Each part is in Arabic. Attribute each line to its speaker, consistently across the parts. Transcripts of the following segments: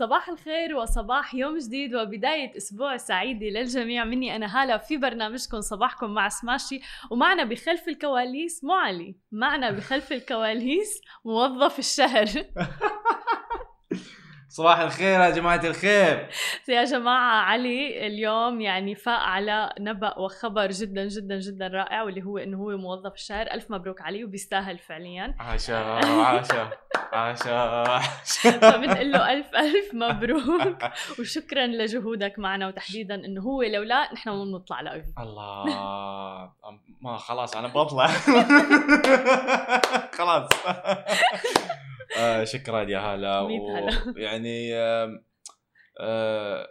Speaker 1: صباح الخير وصباح يوم جديد وبداية أسبوع سعيدة للجميع. مني أنا هالة في برنامجكم صباحكم مع سماشي. ومعنا بخلف الكواليس مو علي معنا بخلف الكواليس موظف الشهر.
Speaker 2: صباح الخير يا جماعة الخير.
Speaker 1: يا جماعة علي اليوم يعني فاق على نبأ وخبر جدا جدا جدا رائع واللي هو إنه هو موظف الشهر ألف مبروك علي وبيستاهل فعليا.
Speaker 2: عاشا عاشا عاشا
Speaker 1: فبنقول له ألف ألف مبروك. وشكرا لجهودك معنا وتحديدا إنه هو لولا نحن ما بنطلع لايف
Speaker 2: الله. ما خلاص أنا بطلع. خلاص. آه شكرا يا هلا
Speaker 1: ميت هلا.
Speaker 2: يعني آه آه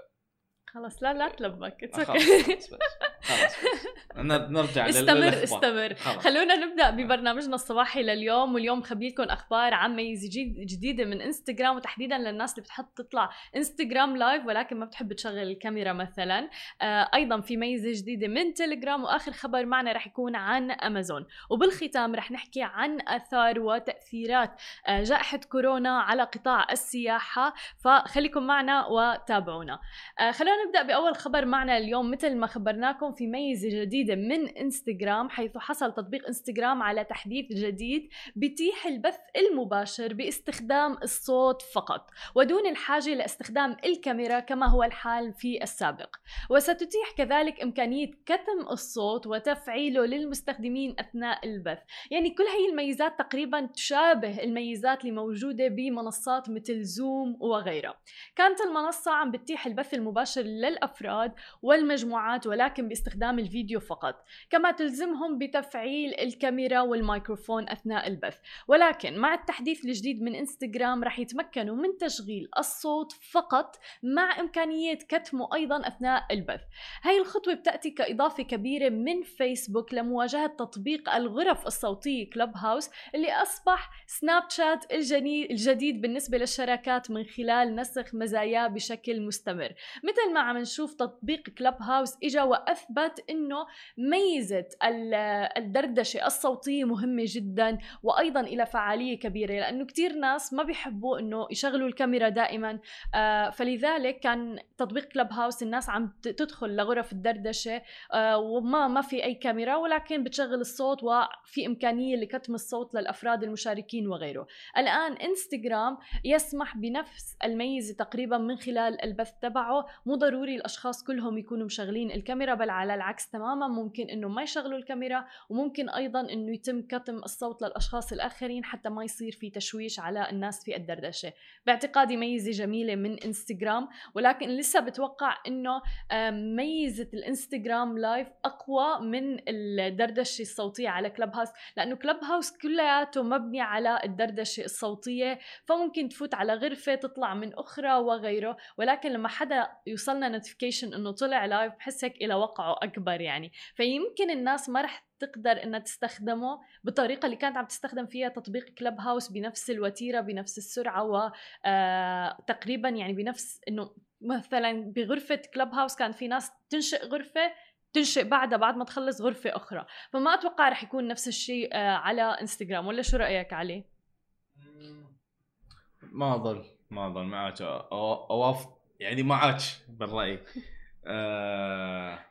Speaker 1: خلص لا لا تلبك
Speaker 2: خلاص
Speaker 1: okay.
Speaker 2: بس بس. خلاص نرجع
Speaker 1: استمر. استمر.
Speaker 2: خلاص.
Speaker 1: خلونا نبدأ ببرنامجنا الصباحي لليوم واليوم مخبي لكم أخبار عن ميزه جديد- جديدة من انستغرام وتحديدا للناس اللي بتحب تطلع انستغرام live ولكن ما بتحب تشغل الكاميرا مثلا. آه أيضا في ميزة جديدة من تليجرام وآخر خبر معنا رح يكون عن امازون وبالختام رح نحكي عن آثار وتأثيرات. آه جائحة كورونا على قطاع السياحة فخليكم معنا وتابعونا. آه خلونا نبدأ بأول خبر معنا اليوم. مثل ما خبرناكم في ميزة جديدة من انستغرام حيث حصل تطبيق انستغرام على تحديث جديد بيتيح البث المباشر باستخدام الصوت فقط ودون الحاجة لاستخدام الكاميرا كما هو الحال في السابق. وستتيح كذلك إمكانية كتم الصوت وتفعيله للمستخدمين أثناء البث. يعني كل هي الميزات تقريبا تشابه الميزات اللي موجوده بمنصات مثل زوم وغيرها. كانت المنصة عم بتتيح البث المباشر للأفراد والمجموعات ولكن باستخدام الفيديو فقط كما تلزمهم بتفعيل الكاميرا والميكروفون أثناء البث. ولكن مع التحديث الجديد من إنستغرام رح يتمكنوا من تشغيل الصوت فقط مع إمكانية كتمه أيضا أثناء البث. هاي الخطوة بتأتي كإضافة كبيرة من فيسبوك لمواجهة تطبيق الغرف الصوتية كلوب هاوس اللي أصبح سناب شات الجديد بالنسبة للشراكات من خلال نسخ مزاياه بشكل مستمر. مثل ما عم نشوف تطبيق كلوب هاوس إجا وأثبت إنه ميزة ال- الدردشة الصوتية مهمة جدا وأيضا إلى فعالية كبيرة لأنه كتير ناس ما بيحبوا إنه يشغلوا الكاميرا دائما. آه، فلذلك كان تطبيق كلوب هاوس الناس عم تدخل لغرف الدردشة آه، وما ما في أي كاميرا ولكن بتشغل الصوت وفي إمكانية لكتم الصوت للأفراد المشاركين وغيره. الآن إنستغرام يسمح بنفس الميزة تقريبا من خلال البث تبعه. مو ضروري الأشخاص كلهم يكونوا مشغلين الكاميرا بل على العكس تماما ممكن إنه ما يشغلوا الكاميرا وممكن أيضا إنه يتم كتم الصوت للأشخاص الآخرين حتى ما يصير في تشويش على الناس في الدردشة. باعتقادي ميزة جميلة من إنستغرام ولكن لسه بتوقع إنه آم، ميزة الإنستغرام live أقوى من الدردشة الصوتية على Clubhouse لأنه Clubhouse كلياته مبني على الدردشة الصوتية فممكن تفوت على غرفة تطلع من أخرى وغيره ولكن لما حدا يوصلنا notification إنه طلع live بحسه إله وقعه أكبر يعني. فيمكن الناس ما رح تقدر إنها تستخدمه بالطريقة اللي كانت عم تستخدم فيها تطبيق Clubhouse بنفس الوتيرة بنفس السرعة وتقريبا يعني بنفس إنه مثلا بغرفة كلب هاوس كان في ناس تنشئ غرفة تنشئ بعدها بعد ما تخلص غرفة أخرى. فما أتوقع رح يكون نفس الشيء آه، على إنستغرام ولا شو رأيك علي؟
Speaker 2: ما اظل ما ما عادش اوافق يعني ما عادش بالرأي. آه...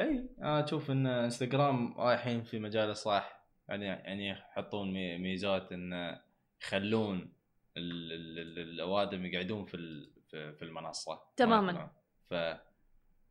Speaker 2: إي أنا أشوف إن إنستغرام رايحين في مجال الصح يعني يعني يحطون مي- ميزات إن يخلون ال- ال- ال- الأوادم يقعدون في في المنصة
Speaker 1: تماماً.
Speaker 2: ما- ف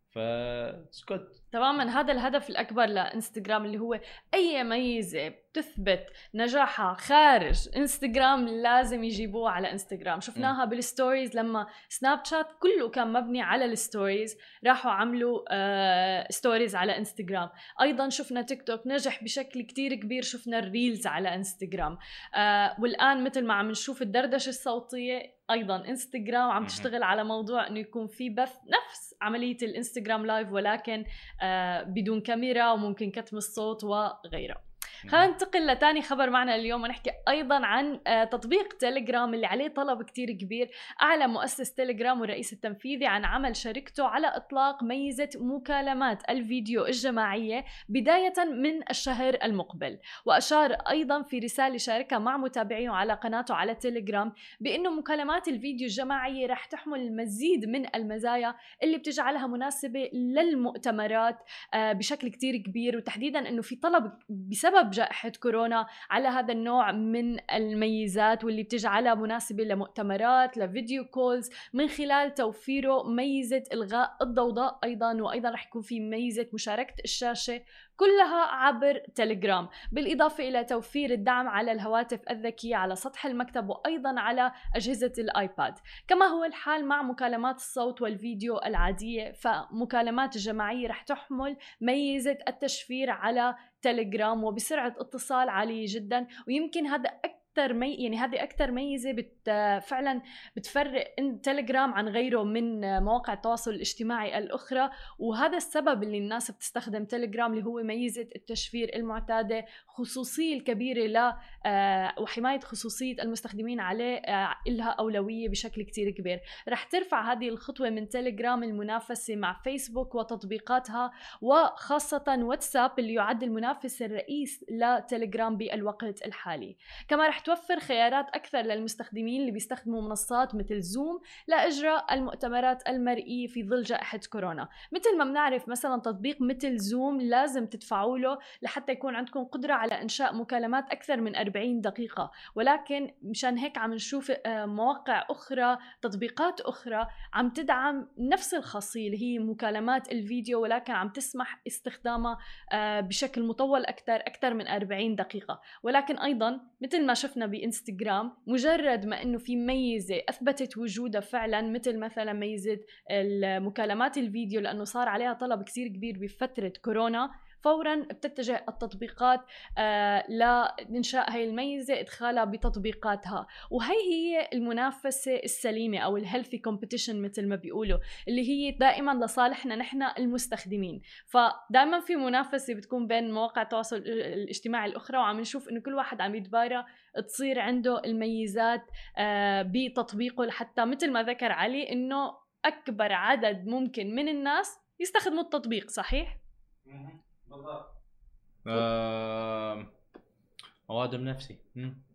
Speaker 2: فسكت
Speaker 1: تماما هذا الهدف الأكبر لإنستغرام اللي هو أي ميزة بتثبت نجاحها خارج إنستغرام لازم يجيبوها على إنستغرام. شفناها بال stories لما سناب شات كله كان مبني على ال stories راحوا عملوا آه stories على إنستغرام. أيضا شفنا تيك توك نجح بشكل كتير كبير شفنا ال reels على إنستغرام. آه والآن مثل ما عم نشوف الدردشة الصوتية أيضا انستغرام عم. تشتغل على موضوع إنه يكون في بث نفس عملية الإنستغرام live ولكن آه بدون كاميرا وممكن كتم الصوت وغيره خلينا ننتقل لتاني خبر معنا اليوم ونحكي أيضا عن آه، تطبيق تيليجرام اللي عليه طلب كتير كبير. أعلن مؤسس تيليجرام والرئيس التنفيذي عن عمل شركته على إطلاق ميزة مكالمات الفيديو الجماعية بداية من الشهر المقبل. وأشار أيضا في رسالة شاركها مع متابعيه على قناته على تيليجرام بانه مكالمات الفيديو الجماعية رح تحمل المزيد من المزايا اللي بتجعلها مناسبة للمؤتمرات آه، بشكل كتير كبير. وتحديدا إنه في طلب بسبب جائحة كورونا على هذا النوع من الميزات واللي بتجعلها مناسبة لمؤتمرات ل video calls. من خلال توفيره ميزة إلغاء الضوضاء أيضا وأيضا رح يكون في ميزة مشاركة الشاشة كلها عبر تليجرام بالإضافة إلى توفير الدعم على الهواتف الذكية على سطح المكتب وأيضا على أجهزة الآيباد. كما هو الحال مع مكالمات الصوت والفيديو العادية فمكالمات الجماعية رح تحمل ميزة التشفير على تليجرام وبسرعة اتصال عالية جدا. ويمكن هذا أكثر مي يعني هذه أكثر ميزة بت فعلا بتفرق تليجرام عن غيره من مواقع التواصل الاجتماعي الأخرى وهذا السبب اللي الناس بتستخدم تليجرام اللي هو ميزة التشفير المعتادة خصوصية الكبيرة ل آه، وحماية خصوصية المستخدمين عليه آه، لها أولوية بشكل كتير كبير. رح ترفع هذه الخطوة من تليجرام المنافسة مع فيسبوك وتطبيقاتها وخاصة واتساب اللي يعد المنافس الرئيس لتليجرام بالوقت الحالي. كما رح توفر خيارات أكثر للمستخدمين اللي بيستخدموا منصات مثل زوم لإجراء المؤتمرات المرئية في ظل جائحة كورونا. مثل ما بنعرف مثلا تطبيق مثل زوم لازم تدفعوا له لحتى يكون عندكم قدرة على إنشاء مكالمات أكثر من 40 دقيقة. ولكن مشان هيك عم نشوف آه، مواقع أخرى تطبيقات أخرى عم تدعم نفس الخاصية اللي هي مكالمات الفيديو ولكن عم تسمح استخدامها آه، بشكل مطول أكثر أكثر من 40 دقيقة. ولكن أيضا مثل ما شفنا بإنستغرام مجرد ما إنه في ميزة أثبتت وجودها فعلا مثل مثلا ميزة المكالمات الفيديو لأنه صار عليها طلب كثير كبير بفترة كورونا. فورا بتتجه التطبيقات آه لإنشاء هاي الميزة إدخالها بتطبيقاتها. وهي هي المنافسة السليمة أو ال healthy competition مثل ما بيقولوا اللي هي دائما لصالحنا نحن المستخدمين. فدائما في منافسة بتكون بين مواقع التواصل الاجتماعي الأخرى وعم نشوف إنه كل واحد عم يتبارى تصير عنده الميزات آه بتطبيقه. لحتى مثل ما ذكر علي إنه أكبر عدد ممكن من الناس يستخدموا التطبيق صحيح؟
Speaker 2: بالضبط. آه... اوادم نفسي.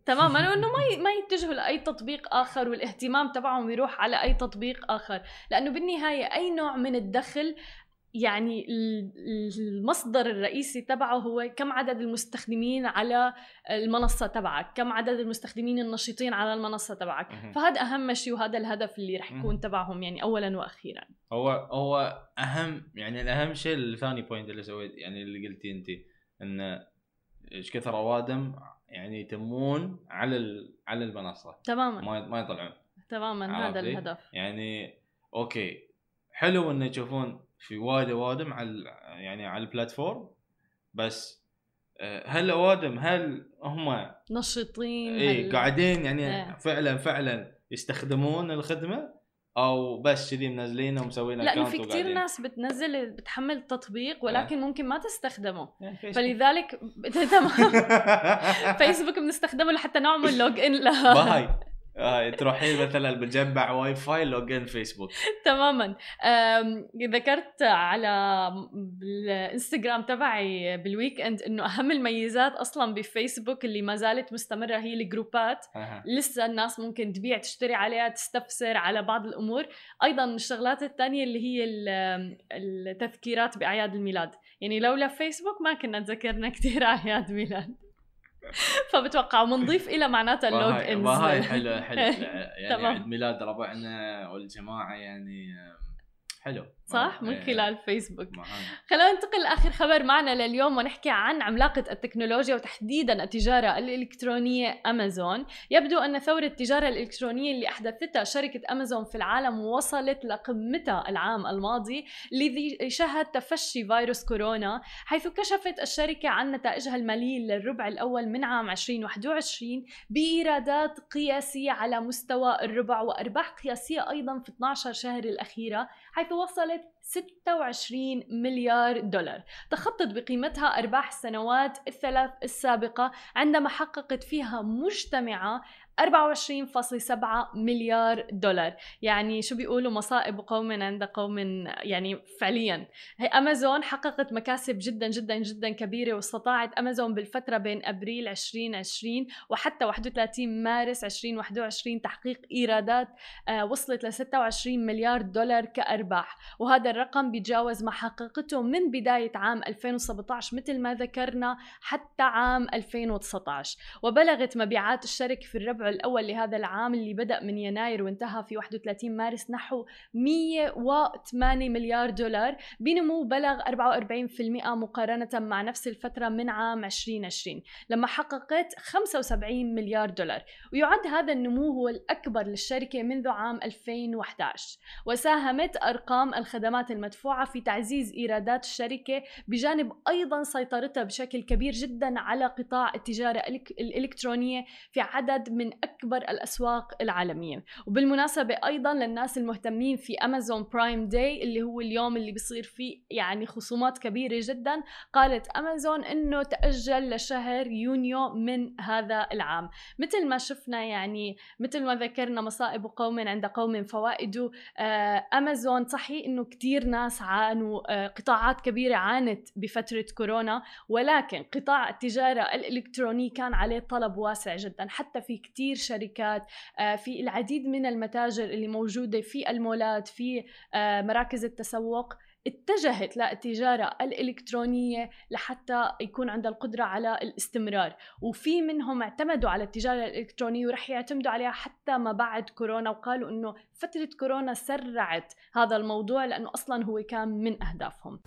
Speaker 1: تماما إنه ما ما يتجهوا لأي تطبيق آخر والاهتمام تبعهم يروح على أي تطبيق آخر لأنه بالنهاية أي نوع من الدخل يعني المصدر الرئيسي تبعه هو كم عدد المستخدمين على المنصة تبعك كم عدد المستخدمين النشيطين على المنصة تبعك. فهذا أهم شيء وهذا الهدف اللي رح يكون تبعهم يعني أولا وأخيرا.
Speaker 2: هو هو أهم يعني الأهم شيء الثاني point اللي سويت يعني اللي قلتي أنت أن إيش كثر أوادم يعني يتمون على على المنصة.
Speaker 1: تماما.
Speaker 2: ما ما يطلعون.
Speaker 1: تماما هذا الهدف.
Speaker 2: يعني okay حلو انه يشوفون في وايد أوادم على يعني على ال platform بس آه، هل أوادم هل هم
Speaker 1: نشيطين
Speaker 2: اي. قاعدين يعني إيه. فعلا فعلا يستخدمون الخدمة أو بس كذي منزلينه ومسوينه
Speaker 1: لأنه في كثير ناس بتنزل بتحمل تطبيق ولكن آه. ممكن ما تستخدمه فلذلك تمام فيسبوك بنستخدمه لحتى نعمل log in
Speaker 2: له آه تروحين مثلا بتجمع Wi-Fi login فيسبوك
Speaker 1: تماما. ذكرت على الانستغرام تبعي بال weekend إنه أهم الميزات أصلا بفيسبوك اللي ما زالت مستمرة هي الجروبات. أه. لسه الناس ممكن تبيع تشتري عليها تستفسر على بعض الأمور. أيضا من الشغلات الثانية اللي هي التذكيرات بأعياد الميلاد. يعني لولا فيسبوك ما كنا تذكرنا كثير أعياد ميلاد فبتوقع ومنضيف إلى معناتها ال
Speaker 2: log in هاي حلو حلو. يعني عيد ميلاد ربعنا والجماعة يعني حلو.
Speaker 1: صح؟ من إيه. خلال فيسبوك خلينا ننتقل لآخر خبر معنا لليوم ونحكي عن عملاقة التكنولوجيا وتحديدا التجارة الإلكترونية أمازون. يبدو أن ثورة التجارة الإلكترونية اللي أحدثتها شركة أمازون في العالم وصلت لقمتها العام الماضي الذي شهد تفشي فيروس كورونا حيث كشفت الشركة عن نتائجها الماليه للربع الأول من عام 2021 بإيرادات قياسية على مستوى الربع وأرباح قياسية أيضا في 12 شهر الأخيرة حيث وصلت وصلت 26 مليار دولار. تخطت بقيمتها أرباح السنوات الثلاث السابقة عندما حققت فيها مجتمعة 24.7 مليار دولار. يعني شو بيقولوا؟ مصائب قوم عند قوم يعني فعليا. هي أمازون حققت مكاسب جدا جدا جدا كبيرة واستطاعت أمازون بالفترة بين أبريل 2020 وحتى 31 مارس 2021 تحقيق إيرادات آه، وصلت ل 26 مليار دولار كأرباح. وهذا الرقم بيتجاوز ما حققته من بداية عام 2017 مثل ما ذكرنا حتى عام 2019 وبلغت مبيعات الشركة في الربع الأول لهذا العام اللي بدأ من يناير وانتهى في 31 مارس نحو 108 مليار دولار بنمو بلغ 44% مقارنة مع نفس الفترة من عام 2020 لما حققت 75 مليار دولار. ويعد هذا النمو هو الأكبر للشركة منذ عام 2011 وساهمت أرقام الخدمات المدفوعة في تعزيز إيرادات الشركة بجانب أيضا سيطرتها بشكل كبير جدا على قطاع التجارة الإلكترونية في عدد من أكبر الأسواق العالمية. وبالمناسبة أيضا للناس المهتمين في أمازون برايم داي اللي هو اليوم اللي بيصير فيه يعني خصومات كبيرة جدا قالت أمازون أنه تأجل لشهر يونيو من هذا العام. مثل ما شفنا يعني مثل ما ذكرنا مصائب قوم عند قوم فوائد آه، أمازون صحيح أنه كتير ناس عانوا آه، قطاعات كبيرة عانت بفترة كورونا ولكن قطاع التجارة الإلكترونية كان عليه طلب واسع جدا. حتى في كتير كثير شركات آه، في العديد من المتاجر اللي موجودة في المولات في آه، مراكز التسوق اتجهت للتجارة الإلكترونية لحتى يكون عندها القدرة على الاستمرار. وفي منهم اعتمدوا على التجارة الإلكترونية ورح يعتمدوا عليها حتى ما بعد كورونا وقالوا أنه فترة كورونا سرعت هذا الموضوع لأنه أصلا هو كان من أهدافهم.